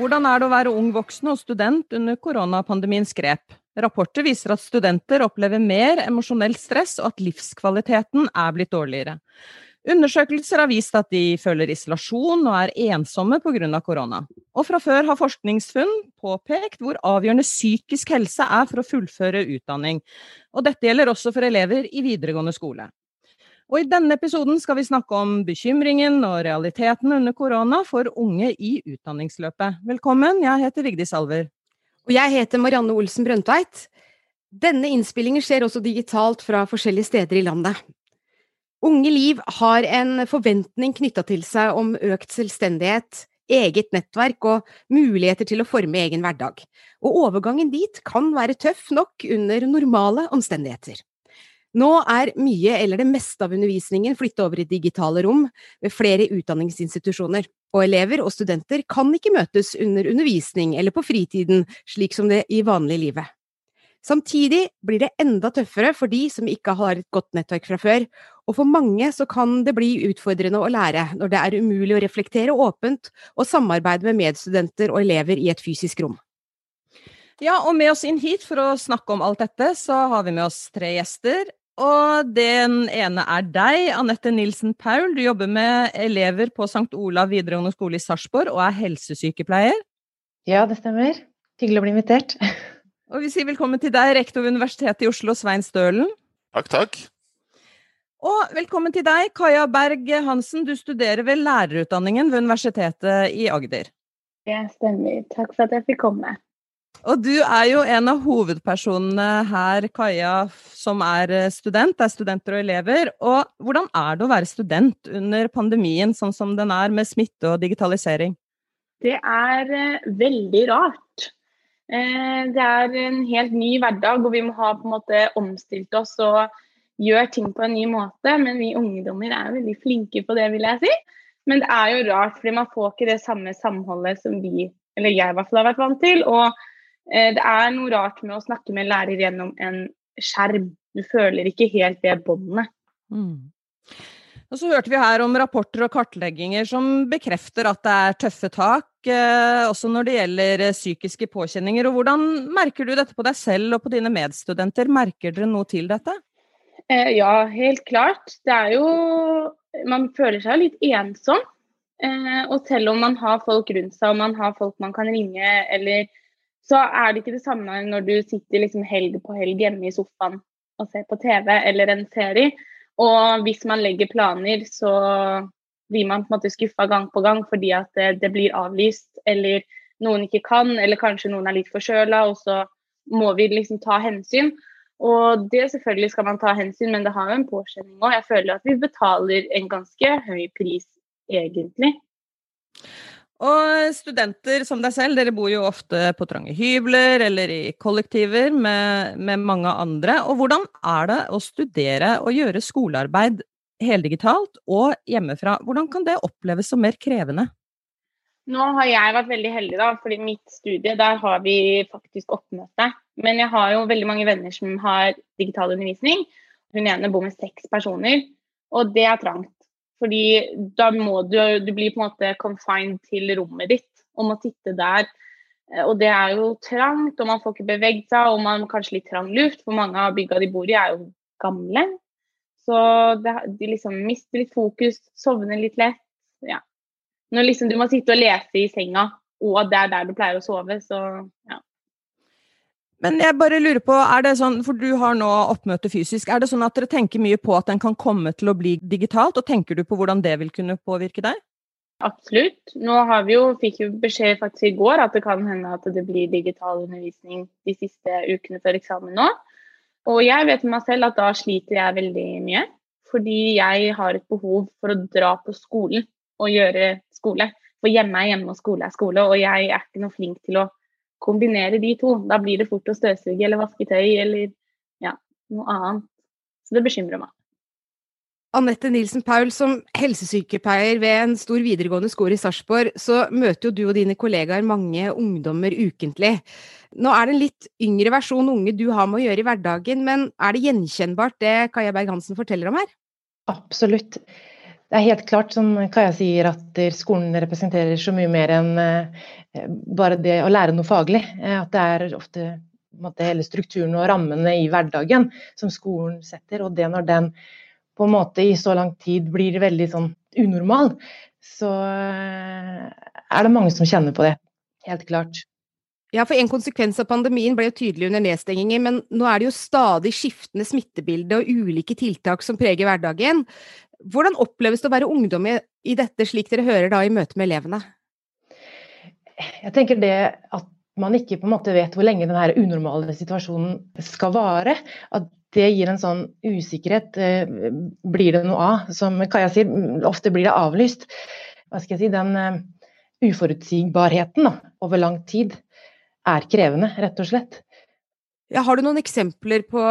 Hvordan er det å være ung voksen og student under koronapandemiens grep? Rapporter viser at studenter opplever mer emosjonelt stress, og at livskvaliteten er blitt dårligere. Undersøkelser har vist at de føler isolasjon og er ensomme pga. korona. Og fra før har forskningsfunn påpekt hvor avgjørende psykisk helse er for å fullføre utdanning. Og dette gjelder også for elever i videregående skole. Og i denne episoden skal vi snakke om bekymringen og realiteten under korona for unge i utdanningsløpet. Velkommen, jeg heter Vigdis Alver. Og jeg heter Marianne Olsen Brøndtveit. Denne innspillingen skjer også digitalt fra forskjellige steder i landet. Unge Liv har en forventning knytta til seg om økt selvstendighet, eget nettverk og muligheter til å forme egen hverdag. Og overgangen dit kan være tøff nok under normale omstendigheter. Nå er mye eller det meste av undervisningen flyttet over i digitale rom ved flere utdanningsinstitusjoner, og elever og studenter kan ikke møtes under undervisning eller på fritiden slik som det i vanlig livet. Samtidig blir det enda tøffere for de som ikke har et godt nettverk fra før, og for mange så kan det bli utfordrende å lære når det er umulig å reflektere åpent og samarbeide med medstudenter og elever i et fysisk rom. Ja, og med oss inn hit for å snakke om alt dette, så har vi med oss tre gjester. Og den ene er deg, Anette Nilsen Paul. Du jobber med elever på St. Olav videregående skole i Sarpsborg og er helsesykepleier. Ja, det stemmer. Hyggelig å bli invitert. Og vi sier velkommen til deg, rektor ved Universitetet i Oslo, Svein Stølen. Takk, takk. Og velkommen til deg, Kaja Berg Hansen. Du studerer ved lærerutdanningen ved Universitetet i Agder. Det stemmer. Takk for at jeg fikk komme. Og du er jo en av hovedpersonene her, Kaja, som er eh, student. Det er studenter og elever. Og hvordan er det å være student under pandemien, sånn som den er, med smitte og digitalisering? Det er eh, veldig rart. Eh, det er en helt ny hverdag, og vi må ha på en måte omstilt oss og gjøre ting på en ny måte. Men vi ungdommer er veldig flinke på det, vil jeg si. Men det er jo rart, fordi man får ikke det samme samholdet som vi, eller jeg i hvert fall har vært vant til. og Eh, det er noe rart med å snakke med en lærer gjennom en skjerm. Du føler ikke helt det båndet. Mm. Og så hørte vi her om rapporter og kartlegginger som bekrefter at det er tøffe tak, eh, også når det gjelder eh, psykiske påkjenninger. Og hvordan merker du dette på deg selv og på dine medstudenter? Merker dere noe til dette? Eh, ja, helt klart. Det er jo Man føler seg litt ensom. Og selv om man har folk rundt seg og man har folk man kan ringe eller så er det ikke det samme når du sitter liksom helg på helg hjemme i sofaen og ser på TV eller en serie. Og hvis man legger planer, så blir man på en måte skuffa gang på gang fordi at det, det, blir avlyst, eller noen ikke kan, eller kanskje noen er litt forkjøla, og så må vi liksom ta hensyn. Og det selvfølgelig skal man ta hensyn, men det har jo en påkjenning òg. Jeg føler at vi betaler en ganske høy pris, egentlig. Og studenter som deg selv, dere bor jo ofte på trange hybler eller i kollektiver med, med, mange andre. Og hvordan er det å studere og gjøre skolearbeid heldigitalt og hjemmefra? Hvordan kan det oppleves som mer krevende? Nå har jeg vært veldig heldig, da, fordi mitt studie der har vi faktisk oppmøte. Men jeg har jo veldig mange venner som har digital undervisning. Hun ene bor med seks personer, og det er trangt. Fordi da må du Du blir på en måte confined til rommet ditt og må sitte der. Eh, og det er jo trangt, og man får ikke beveget seg, og man kanskje litt trang luft, for mange av bygga de bor i, er jo gamle. Så det, de liksom mister litt fokus, sovner litt lett. Ja. Når liksom du må sitte og lese i senga, og det er der du pleier å sove, så ja. Men jeg bare lurer på, er det sånn, for du har nå oppmøte fysisk, er det sånn at dere tenker mye på at den kan komme til å bli digitalt, og tenker du på hvordan det vil kunne påvirke deg? Absolutt. Nå vi jo, fikk vi beskjed faktisk i går at det kan hende at det blir digital undervisning de siste ukene før eksamen nå. Og jeg vet med meg selv at da sliter jeg veldig mye. Fordi jeg har et behov for å dra på skolen og gjøre skole. For hjemme er hjemme og skole er skole, og jeg er ikke noe flink til å kombinere de to. Da blir det fort å støvsuge eller vaske tøy eller ja, noe annet. Så det bekymrer meg. Anette Nilsen Paul, som helsesykepleier ved en stor videregående skole i Sarpsborg, så møter jo du og dine kollegaer mange ungdommer ukentlig. Nå er det en litt yngre versjon unge du har med å gjøre i hverdagen, men er det gjenkjennbart det Kaja Berg-Hansen forteller om her? Absolutt. Det er helt klart, som Kaja sier, at skolen representerer så mye mer enn eh, bare det å lære noe faglig. Eh, at det er ofte måte, hele strukturen og rammene i hverdagen som skolen setter. Og det når den på en måte i så lang tid blir veldig sånn unormal, så eh, er det mange som kjenner på det. Helt klart. Ja, for En konsekvens av pandemien ble jo tydelig under nedstenginger, men nå er det jo stadig skiftende smittebilde og ulike tiltak som preger hverdagen. Hvordan oppleves det å være ungdom i dette, slik dere hører da i møte med elevene? Jeg tenker det at man ikke på en måte vet hvor lenge denne unormale situasjonen skal vare. At det gir en sånn usikkerhet. Eh, blir det noe av? Som Kaja sier, ofte blir det avlyst. Hva skal jeg si, Den eh, uforutsigbarheten da, over lang tid er krevende, rett og slett. Ja, har du noen eksempler på,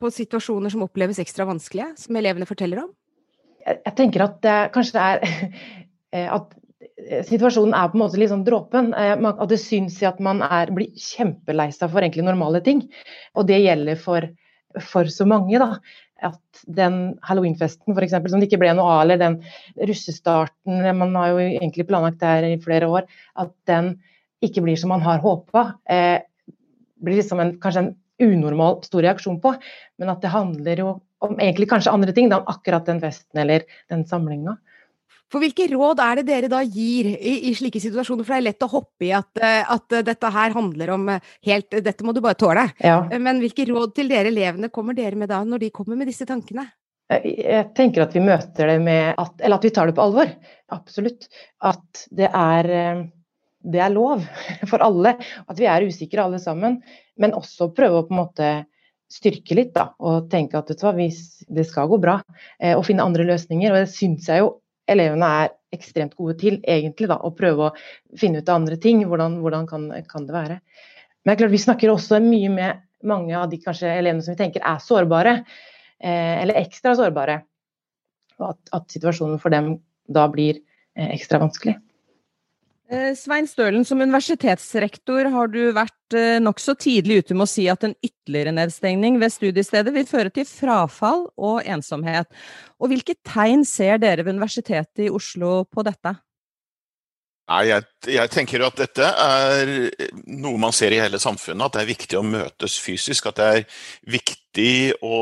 på, situasjoner som oppleves ekstra vanskelige, som elevene forteller om? Jeg, jeg tenker at det kanskje det er eh, at situasjonen er på en måte litt sånn dråpen. Eh, at det syns i at man er, blir kjempelei seg for egentlig normale ting. Og det gjelder for, for så mange. da, At den halloweenfesten f.eks. som det ikke ble noe av, eller den russestarten man har jo egentlig planlagt der i flere år, at den ikke blir som man har håpa. Eh, blir liksom en, kanskje en unormal stor reaksjon på. Men at det handler jo om egentlig kanskje andre ting da, om akkurat den festen eller den samlinga. For hvilke råd er det dere da gir i, i slike situasjoner? For det er lett å hoppe i at, eh, at, dette her handler om eh, helt Dette må du bare tåle. Ja. Eh, men hvilke råd til dere elevene kommer dere med da, når de kommer med disse tankene? Jeg tenker at vi møter det med at Eller at vi tar det på alvor. Absolutt. At det er det er lov for alle. At vi er usikre alle sammen. Men også prøve å på en måte styrke litt da, og tenke at det skal gå bra. Og finne andre løsninger. Og det syns jeg jo elevene er ekstremt gode til, egentlig, da, å prøve å finne ut av andre ting. Hvordan, hvordan kan, kan, det være. Men det er klart, vi snakker også mye med mange av de kanskje elevene som vi tenker er sårbare, eh, eller ekstra sårbare. Og at, at, situasjonen for dem da blir eh, ekstra vanskelig. Eh, Svein Stølen, som universitetsrektor har du vært eh, nokså tidlig ute med å si at en ytterligere nedstengning ved studiestedet vil føre til frafall og ensomhet. Og hvilke tegn ser dere ved Universitetet i Oslo på dette? Nei, jeg, jeg, tenker at dette er noe man ser i hele samfunnet. At det er viktig å møtes fysisk. At det er viktig å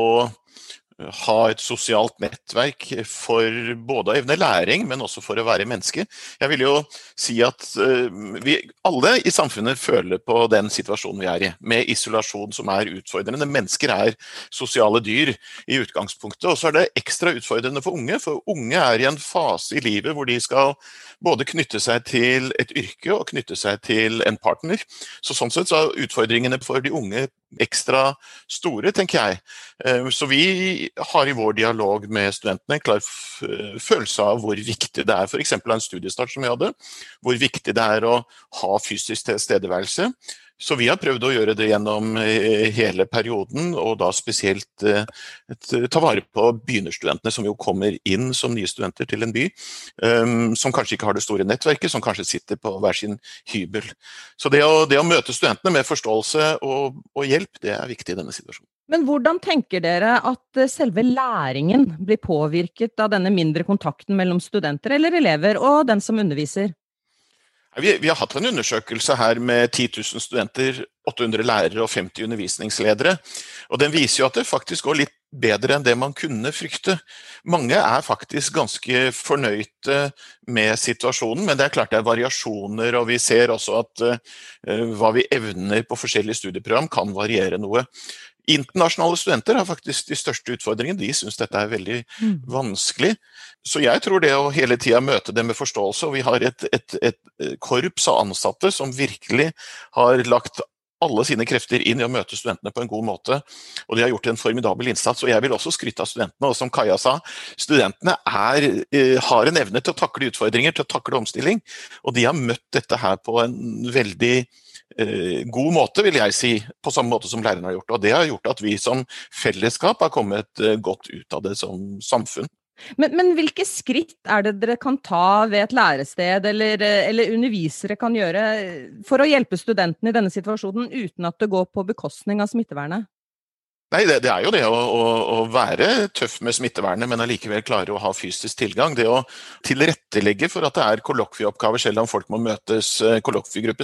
ha et sosialt nettverk for både å evne læring, men også for å være menneske. Jeg vil jo si at uh, vi alle i samfunnet føler på den situasjonen vi er i, med isolasjon som er utfordrende. Mennesker er sosiale dyr i utgangspunktet, og så er det ekstra utfordrende for unge. For unge er i en fase i livet hvor de skal både knytte seg til et yrke og knytte seg til en partner. Så Sånn sett så er utfordringene for de unge ekstra store, tenker jeg. Eh, så vi har i vår dialog med studentene en klar følelse av hvor viktig det er f.eks. av en studiestart som vi hadde, hvor viktig det er å ha fysisk tilstedeværelse. Så vi har prøvd å gjøre det gjennom eh, hele perioden, og da spesielt eh, ta vare på begynnerstudentene som jo kommer inn som nye studenter til en by, um, som kanskje ikke har det store nettverket, som kanskje sitter på hver sin hybel. Så det å, det å møte studentene med forståelse og, og, hjelp, det er viktig i denne situasjonen. Men hvordan tenker dere at eh, selve læringen blir påvirket av denne mindre kontakten mellom studenter eller elever og den som underviser? Vi, vi, har hatt en undersøkelse her med 10 000 studenter, 800 lærere og 50 undervisningsledere. og Den viser jo at det faktisk går litt bedre enn det man kunne frykte. Mange er faktisk ganske fornøyde med situasjonen, men det er klart det er variasjoner. Og vi ser også at uh, hva vi evner på forskjellige studieprogram kan variere noe. Internasjonale studenter har faktisk de største utfordringene. De syns dette er veldig mm. vanskelig. Så jeg tror det å hele tida møte dem med forståelse, og vi har et, et, et korps av ansatte som virkelig har lagt alle sine krefter inn i å møte studentene på en god måte. Og de har gjort en formidabel innsats. Og jeg vil også skryte av studentene. Og som Kaja sa, studentene er, eh, har en evne til å takle utfordringer, til å takle omstilling. Og de har møtt dette her på en veldig eh, god måte, vil jeg si. På samme måte som lærerne har gjort. Og det har gjort at vi som fellesskap har kommet eh, godt ut av det som samfunn. Men, men, hvilke skritt er det dere kan ta ved et lærested, eller, eller, undervisere kan gjøre for å hjelpe studentene i denne situasjonen, uten at det går på bekostning av smittevernet? Nei, det, det, er jo det å, å, å, være tøff med smittevernet, men allikevel klare å ha fysisk tilgang. Det å tilrettelegge for at det er kollokvieoppgaver selv om folk må møtes, eh,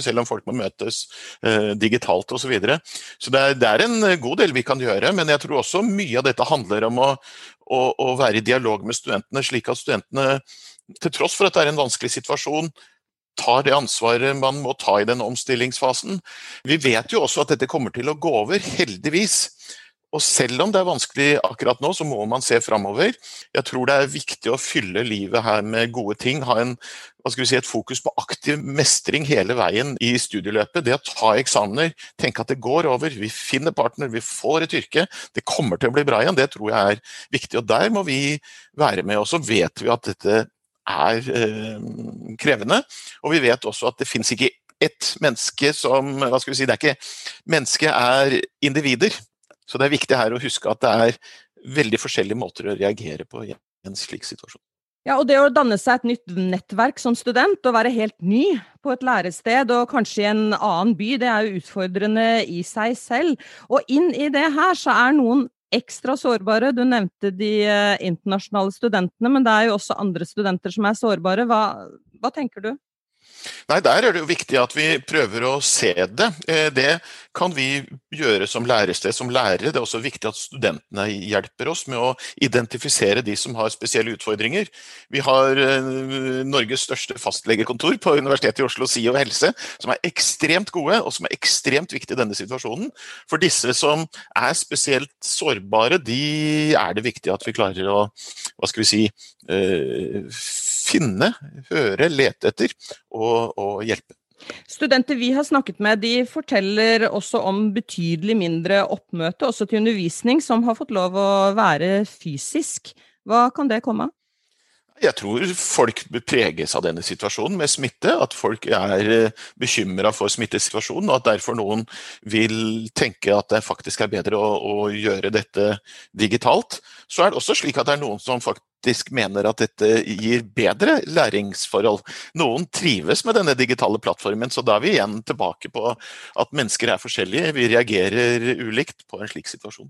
selv om folk må møtes eh, digitalt osv. Så, videre. så det er, det er, en god del vi kan gjøre, men jeg tror også mye av dette handler om å, å, å være i dialog med studentene, slik at studentene, til tross for at det er en vanskelig situasjon, tar det ansvaret man må ta i den omstillingsfasen. Vi vet jo også at dette kommer til å gå over, heldigvis. Og selv om det er vanskelig akkurat nå, så må man se framover. Jeg tror det er viktig å fylle livet her med gode ting. Ha en, si, et fokus på aktiv mestring hele veien i studieløpet. Det å ta eksamener, tenke at det går over. Vi finner partner, vi får et yrke. Det kommer til å bli bra igjen. Det tror jeg er viktig. Og der må vi være med. Og så vet vi at dette er eh, krevende. Og vi vet også at det fins ikke ett menneske som hva skal vi si, det er ikke, Mennesket er individer. Så det er viktig her å huske at det er veldig forskjellige måter å reagere på i en slik situasjon. Ja, og det å danne seg et nytt nettverk som student, og være helt ny på et lærested og kanskje i en annen by, det er jo utfordrende i seg selv. Og inn i det her så er noen ekstra sårbare. Du nevnte de eh, internasjonale studentene, men det er jo også andre studenter som er sårbare. Hva, hva tenker du? Nei, Der er det jo viktig at vi prøver å se det. Eh, det kan vi gjøre som lærested, som lærere. Det er også viktig at studentene hjelper oss med å identifisere de som har spesielle utfordringer. Vi har eh, Norges største fastlegekontor på Universitetet i Oslo, SIO helse, som er ekstremt gode, og som er ekstremt viktige i denne situasjonen. For disse som er spesielt sårbare, de er det viktig at vi klarer å hva skal vi si, eh, finne, høre, lete etter og, og hjelpe. Studenter vi har snakket med, de forteller også om betydelig mindre oppmøte, også til undervisning, som har fått lov å være fysisk. Hva kan det komme av? Jeg tror folk preges av denne situasjonen med smitte. At folk er eh, bekymra for smittesituasjonen, og at derfor noen vil tenke at det faktisk er bedre å, å, gjøre dette digitalt. Så er det også slik at det er noen som faktisk mener at dette gir bedre læringsforhold. Noen trives med denne digitale plattformen, så da er vi igjen tilbake på at mennesker er forskjellige. Vi reagerer ulikt på en slik situasjon.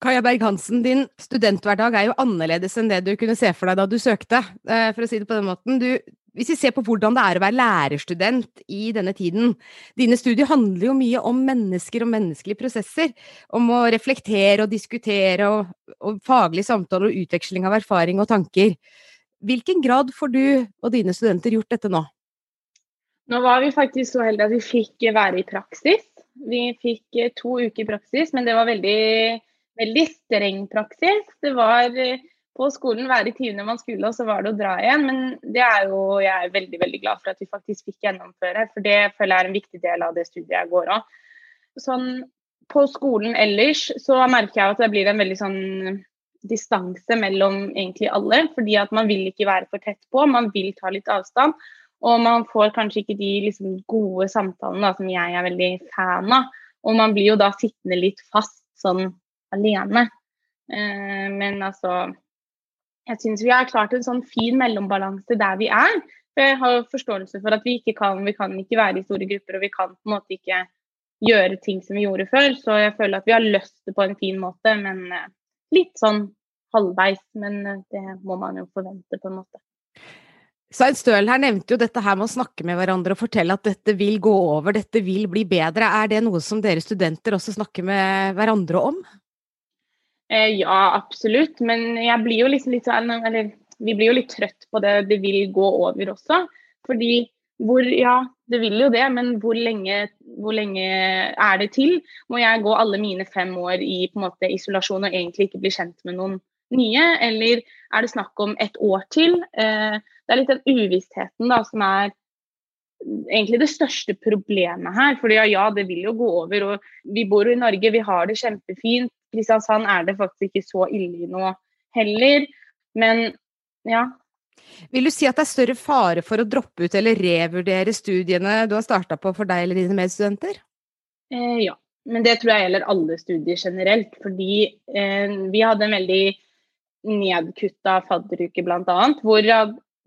Kaja Berg-Hansen, din studenthverdag er jo annerledes enn det du kunne se for deg da du søkte, eh, for å si det på den måten. Du, hvis vi ser på hvordan det er å være lærerstudent i denne tiden Dine studier handler jo mye om mennesker og menneskelige prosesser. Om å reflektere og diskutere og, og faglig samtale og utveksling av erfaring og tanker. Hvilken grad får du og dine studenter gjort dette nå? Nå var vi faktisk så heldige at vi fikk være i praksis. Vi fikk to uker i praksis, men det var veldig veldig streng praksis. Det var eh, på skolen være i timene man skulle, og så var det å dra igjen. Men det er jo jeg er veldig veldig glad for at vi faktisk fikk gjennomføre. For det føler jeg er en viktig del av det studiet jeg går av. Sånn, på skolen ellers så merker jeg at det blir en veldig sånn distanse mellom egentlig alle. Fordi at man vil ikke være for tett på, man vil ta litt avstand. Og man får kanskje ikke de liksom, gode samtalene da, som jeg er veldig fan av. Og man blir jo da sittende litt fast sånn alene. Eh, men altså Jeg syns vi har klart en sånn fin mellombalanse der vi er. Jeg har forståelse for at vi ikke kan, vi kan ikke være i store grupper, og vi kan på en måte ikke gjøre ting som vi gjorde før. Så jeg føler at vi har løst det på en fin måte, men eh, litt sånn halvveis. Men eh, det må man jo forvente, på en måte. Svein Støl her nevnte jo dette her med å snakke med hverandre og fortelle at dette vil gå over, dette vil bli bedre. Er det noe som dere studenter også snakker med hverandre om? Eh, ja, absolutt. Men jeg blir jo liksom litt sånn Eller vi blir jo litt trøtt på det. Det vil gå over også. Fordi hvor Ja, det vil jo det, men hvor lenge, hvor lenge er det til? Må jeg gå alle mine fem år i på en måte, isolasjon og egentlig ikke bli kjent med noen nye? Eller er det snakk om et år til? Eh, det er litt den uvissheten da, som er egentlig det største problemet her. ja, ja, det vil jo gå over. og Vi bor jo i Norge, vi har det kjempefint. Kristiansand er det faktisk ikke så ille nå heller. Men ja. Vil du si at det er større fare for å droppe ut eller revurdere studiene du har starta på for deg eller dine medstudenter? Eh, ja, men det tror jeg gjelder alle studier generelt. Fordi eh, vi hadde en veldig nedkutta fadderuke bl.a. Hvor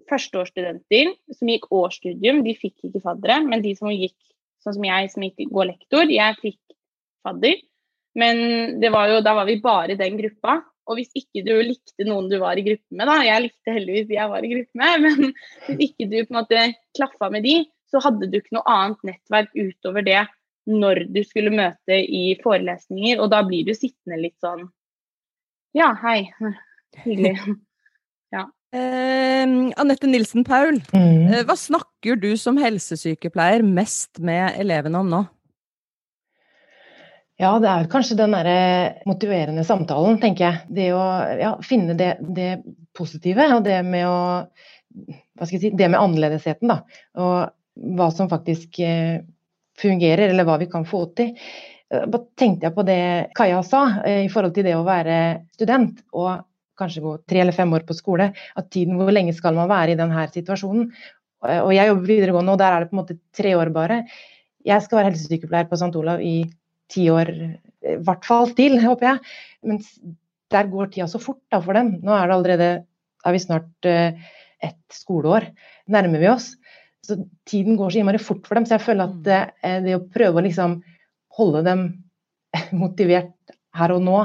førsteårsstudenter som gikk årsstudium, de fikk ikke faddere. Men de som gikk sånn som jeg, som gikk går lektor, jeg fikk fadder. Men var jo, da var vi bare den gruppa. Og hvis ikke du likte noen du var i gruppe med, da Jeg likte heldigvis de jeg var i gruppe med, men hvis ikke du på en måte klaffa med de, så hadde du ikke noe annet nettverk utover det når du skulle møte i forelesninger. Og da blir du sittende litt sånn Ja, hei. Hyggelig. Ja. Eh, Anette Nilsen Paul, mm. Eh, hva snakker du som helsesykepleier mest med elevene om nå? Ja, det er kanskje den derre motiverende samtalen, tenker jeg. Det å ja, finne det, det, positive, og det med å Hva skal jeg si Det med annerledesheten, da. Og hva som faktisk eh, fungerer, eller hva vi kan få til. Da eh, tenkte jeg på det Kaja sa i forhold til det å være student. og kanskje gå tre eller fem år på skole, at tiden hvor lenge skal man være i denne situasjonen. Og jeg jobber videregående, og der er det på en måte tre år bare. Jeg skal være helsesykepleier på St. Olav i ti år, i hvert fall til, håper jeg. Men der går tida så fort da, for dem. Nå er det allerede er vi snart uh, et skoleår, nærmer vi oss. Så tiden går så innmari fort for dem. Så jeg føler at uh, det å prøve å liksom holde dem motivert her og nå,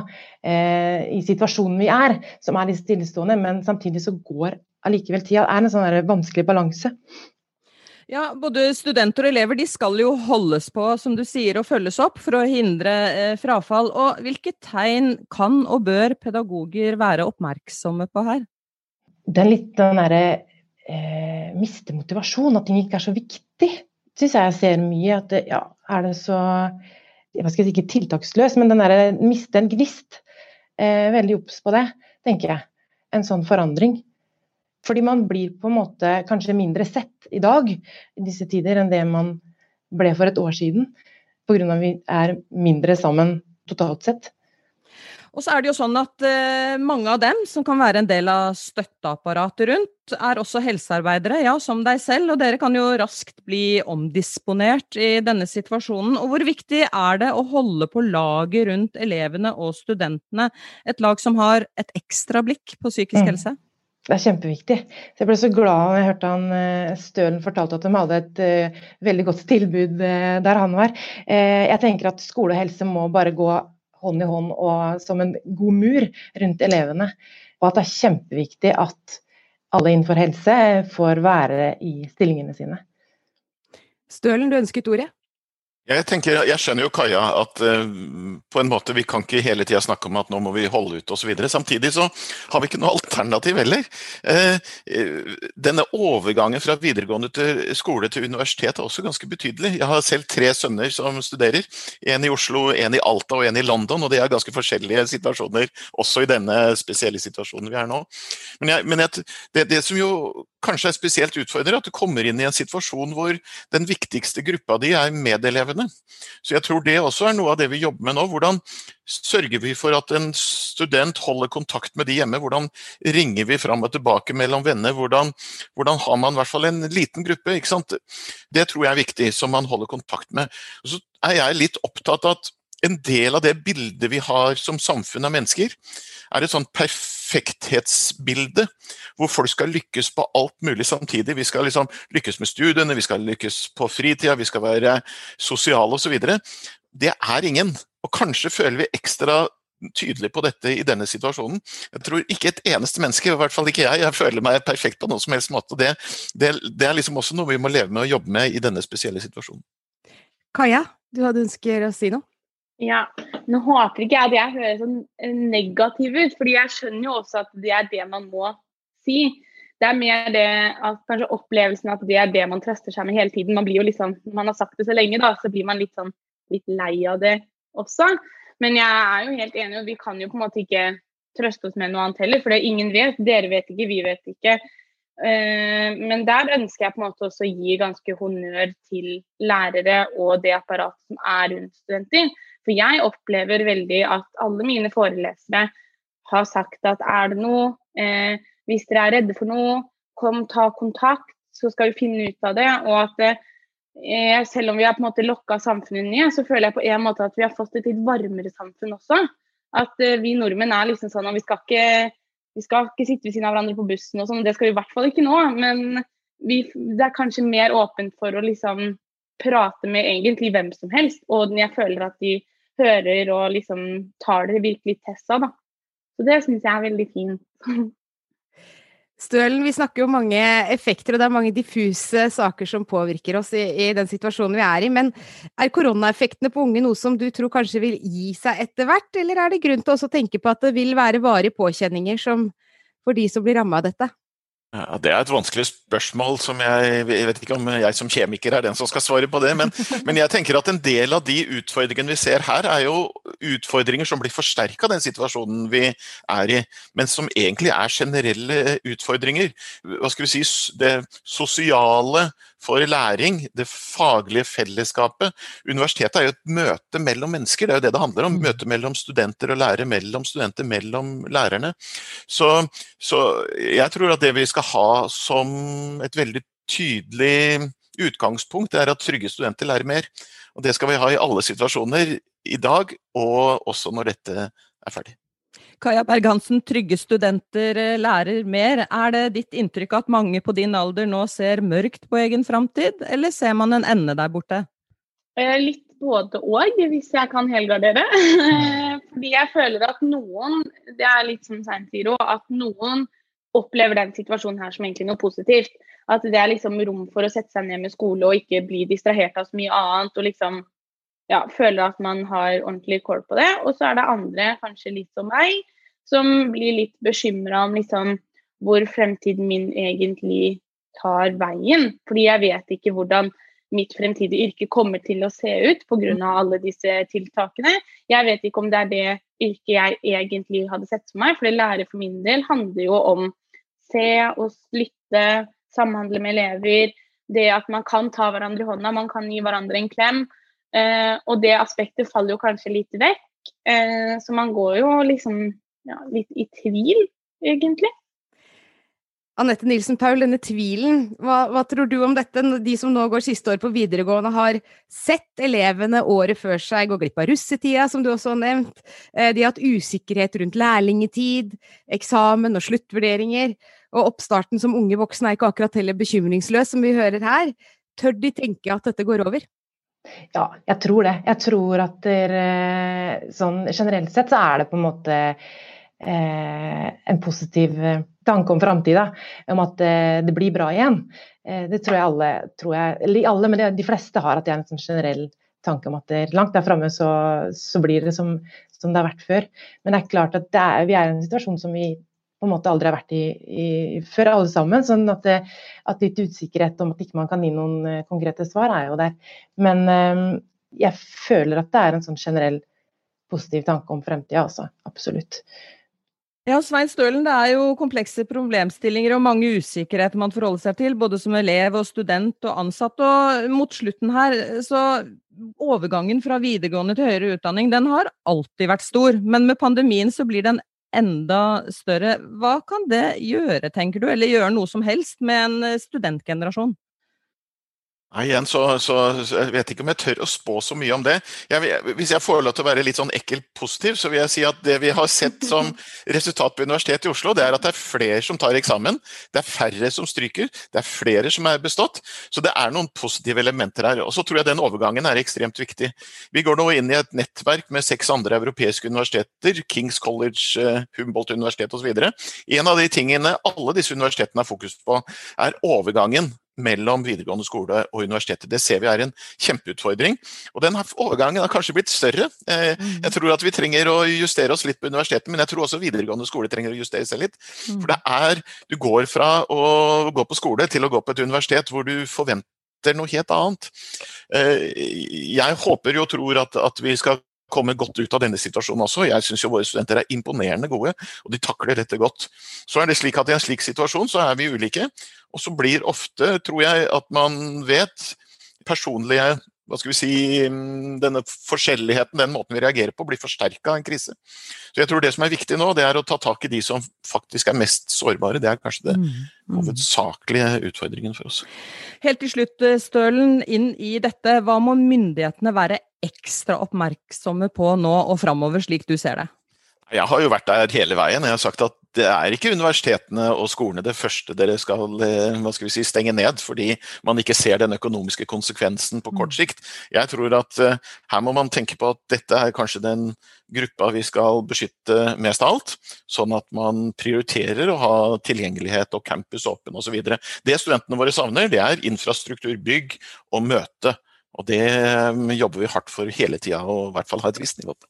eh, i situasjonen vi er, som er litt stillestående, men samtidig så går allikevel tida. Er en sånn vanskelig balanse. Ja, Både studenter og elever de skal jo holdes på, som du sier, og følges opp for å hindre eh, frafall. Og Hvilke tegn kan og bør pedagoger være oppmerksomme på her? Det er litt den derre eh, miste motivasjon, at ting ikke er så viktig. Syns jeg jeg ser mye. At det, ja, er det så hva skal jeg si, ikke tiltaksløs, men den derre miste en gnist. Eh, veldig obs på det, tenker jeg. En sånn forandring. Fordi man blir på en måte kanskje mindre sett i dag i disse tider enn det man ble for et år siden. Pga. at vi er mindre sammen totalt sett. Og så er det jo sånn at eh, mange av dem som kan være en del av støtteapparatet rundt, er også helsearbeidere, ja, som deg selv, og dere kan jo raskt bli omdisponert i denne situasjonen. Og hvor viktig er det å holde på laget rundt elevene og studentene, et lag som har et ekstra blikk på psykisk mm. Det er kjempeviktig. Så jeg ble så glad da jeg hørte han eh, Stølen fortalte at de hadde et uh, veldig godt tilbud uh, der han var. Uh, jeg tenker at skole og helse må bare gå hånd i hånd og som en god mur rundt elevene. Og at det er kjempeviktig at alle innenfor helse får være i stillingene sine. Stølen, du ønsket ordet? Jeg tenker, jeg skjønner jo Kaja at uh, på en måte vi kan ikke hele tida snakke om at nå må vi holde ut osv. Samtidig så har vi ikke noe alternativ heller. Uh, denne overgangen fra videregående til skole til universitet er også ganske betydelig. Jeg har selv tre sønner som studerer. En i Oslo, en i Alta og en i London. og Det er ganske forskjellige situasjoner også i denne spesielle situasjonen vi er nå. Men, jeg, men jeg, det, det, som jo kanskje er spesielt utfordrende, er at du kommer inn i en situasjon hvor den viktigste gruppa di er medelevene elevene. Så jeg tror det også er noe av det vi jobber med nå. Hvordan sørger vi for at en student holder kontakt med de hjemme? Hvordan ringer vi fram og tilbake mellom venner? Hvordan, hvordan har man i hvert fall en liten gruppe? ikke sant? Det tror jeg er viktig, som man holder kontakt med. Og så er jeg litt opptatt av at en del av det bildet vi har som samfunn av mennesker, er et sånn perfekthetsbilde hvor folk skal lykkes på alt mulig samtidig. Vi skal liksom lykkes med studiene, vi skal lykkes på fritida, vi skal være sosiale osv. Det er ingen. Og kanskje føler vi ekstra tydelig på dette i denne situasjonen. Jeg tror ikke et eneste menneske, i hvert fall ikke jeg, jeg føler meg perfekt på noen som helst måte. Det, det, det er liksom også noe vi må leve med og jobbe med i denne spesielle situasjonen. Kaja, du hadde ønsker å si noe? Ja, Nå håper ikke jeg at jeg høres sånn eh, negativ ut, fordi jeg skjønner jo også at det er det man må si. Det er mer det at kanskje opplevelsen at det er det man trøster seg med hele tiden. Man blir jo liksom, man har sagt det så lenge, da, så blir man litt sånn litt lei av det også. Men jeg er jo helt enig, og vi kan jo på en måte ikke trøste oss med noe annet heller. For det ingen vet. Dere vet ikke, vi vet ikke. Eh, men der ønsker jeg på en måte også å gi ganske honnør til lærere og det apparatet som er rundt studenter. For jeg opplever veldig at alle mine forelesere har sagt at er det noe, eh, hvis dere er redde for noe, kom ta kontakt, så skal vi finne ut av det. Og at eh, selv om vi har på en måte lokka samfunnet ned, så føler jeg på en måte at vi har fått et litt varmere samfunn også. At eh, vi nordmenn er liksom sånn at vi skal ikke vi skal ikke sitte ved siden av hverandre på bussen og sånn, det skal vi i hvert fall ikke nå. Men vi, det er kanskje mer åpent for å liksom prate med egentlig hvem som helst. Og jeg føler at de hører og liksom tar det virkelig til seg, da. Så det syns jeg er veldig fint. Stølen, vi snakker jo mange effekter, og det er mange diffuse saker som påvirker oss i, i, den situasjonen vi er i. Men er koronaeffektene på unge noe som du tror kanskje vil gi seg etter hvert, eller er det grunn til å tenke på at det vil være varige påkjenninger som, for de som blir ramma av dette? Ja, Det er et vanskelig spørsmål som jeg, jeg vet ikke om jeg som kjemiker er den som skal svare på det. Men, men, jeg tenker at en del av de utfordringene vi ser her, er jo utfordringer som blir forsterka av den situasjonen vi er i, men som egentlig er generelle utfordringer. Hva skal vi si, Det sosiale for læring, det faglige fellesskapet. Universitetet er jo et møte mellom mennesker, det er jo det det handler om. Mm. Møte mellom studenter og lærere, mellom studenter, mellom lærerne. Så, så jeg tror at det vi skal ha som et veldig tydelig utgangspunkt, er at trygge studenter lærer mer. Og det skal vi ha i alle situasjoner i dag, og også når dette er ferdig. Kaja Berg-Hansen, trygge studenter eh, lærer mer. Er det ditt inntrykk at mange på din alder nå ser mørkt på egen framtid, eller ser man en ende der borte? Eh, litt både og, hvis jeg kan helgardere. Fordi jeg føler at noen, det er litt som Svein sier òg, at noen opplever den situasjonen her som egentlig noe positivt. At det er liksom rom for å sette seg ned med skole og ikke bli distrahert av så mye annet. og liksom ja, føler at man har ordentlig kål på det. Og så er det andre, kanskje litt som meg, som blir litt bekymra om liksom, hvor fremtiden min egentlig tar veien. Fordi jeg vet ikke hvordan mitt fremtidige yrke kommer til å se ut pga. alle disse tiltakene. Jeg vet ikke om det er det yrket jeg egentlig hadde sett for meg. For lære for min del handler jo om se og lytte, samhandle med elever. Det at man kan ta hverandre i hånda, man kan gi hverandre en klem. Eh, og det aspektet faller jo kanskje litt vekk. Eh, så man går jo liksom ja, litt i tvil, egentlig. Anette Nilsen Paul, denne tvilen, hva, hva, tror du om dette? De som nå går siste år på videregående, har sett elevene året før seg gå glipp av russetida, som du også har nevnt. Eh, de har hatt usikkerhet rundt lærlingetid, eksamen og sluttvurderinger. Og oppstarten som unge voksne er ikke akkurat heller bekymringsløs, som vi hører her. Tør de tenke at dette går over? Ja, jeg tror det. Jeg tror at der, sånn generelt sett så er det på en måte eh, en positiv tanke om framtida. Om at eh, det blir bra igjen. Eh, det tror jeg alle, tror jeg, eller alle, men de fleste har at det er en sånn generell tanke om at det, langt der framme så, så, blir det som, som, det har vært før. Men det er klart at er, vi er i en situasjon som vi på en måte aldri har vært i, i før, alle sammen. sånn at, det, at litt usikkerhet om at ikke man kan gi noen uh, konkrete svar, er jo der. Men uh, jeg føler at det er en sånn generell positiv tanke om fremtida, altså. Absolutt. Ja, Svein Stølen, det er jo komplekse problemstillinger og mange usikkerheter man forholder seg til, både som elev og student og ansatt. Og mot slutten her, så overgangen fra videregående til høyere utdanning, den har alltid vært stor. Men med pandemien så blir den enda større. Hva kan det gjøre, tenker du, eller gjøre noe som helst med en eh, studentgenerasjon? Nei, igjen så, så, så, Jeg vet ikke om jeg tør å spå så mye om det. Jeg, hvis jeg får lov til å være litt sånn ekkelt positiv, så vil jeg si at det vi har sett som resultat på Universitetet i Oslo, det er at det er flere som tar eksamen. Det er færre som stryker. Det er flere som er bestått. Så det er noen positive elementer her. Og så tror jeg den overgangen er ekstremt viktig. Vi går nå inn i et nettverk med seks andre europeiske universiteter, Kings College, eh, Humboldt universitet osv. En av de tingene alle disse universitetene har fokus på, er overgangen mellom videregående skole og universitetet. Det ser vi er en kjempeutfordring. Og den overgangen har kanskje blitt større. Eh, mm. Jeg tror at vi trenger å justere oss litt på universitetet, men jeg tror også videregående skole trenger å justere seg litt. Mm. For det er Du går fra å gå på skole til å gå på et universitet hvor du forventer noe helt annet. Eh, jeg håper og tror at, at vi skal komme godt ut av denne situasjonen også. Jeg syns våre studenter er imponerende gode, og de takler dette godt. Så er det slik at i en slik situasjon så er vi ulike, og så blir ofte, tror jeg, at man vet personlige hva skal vi si, denne forskjelligheten, den måten vi reagerer på, blir forsterka av en krise. Så jeg tror Det som er viktig nå, det er å ta tak i de som faktisk er mest sårbare. Det er kanskje det mm, mm. hovedsakelige utfordringen for oss. Helt til slutt, Stølen, inn i dette. Hva må myndighetene være ekstra oppmerksomme på nå og framover, slik du ser det? Jeg har jo vært der hele veien. Jeg har sagt at det er ikke universitetene og skolene det første dere skal eh, skal vi si, stenge ned, fordi man ikke ser den økonomiske konsekvensen på kort mm. sikt. Jeg tror at uh, her må man tenke på at dette er kanskje den gruppa vi skal beskytte mest av alt, sånn at man prioriterer å ha tilgjengelighet og campus åpen osv. Det studentene våre savner, det er infrastruktur, bygg og møte. Og det um, jobber vi hardt for hele tida, og i hvert fall ha et visst nivå på.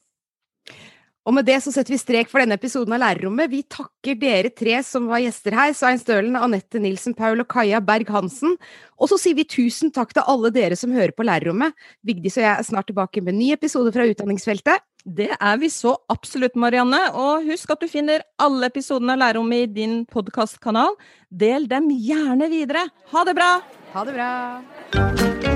Og med det så setter vi strek for denne episoden av Lærerrommet. Vi takker dere tre som var gjester her, Svein Stølen, Anette Nilsen, Paul og Kaja Berg-Hansen. Og så sier vi tusen takk til alle dere som hører på Lærerrommet. Vigdis og jeg er snart tilbake med en ny episode fra Utdanningsfeltet. Det er vi så absolutt, Marianne. Og husk at du finner alle episodene av Lærerrommet i din podkastkanal. Del dem gjerne videre. Ha det bra! Ha det bra!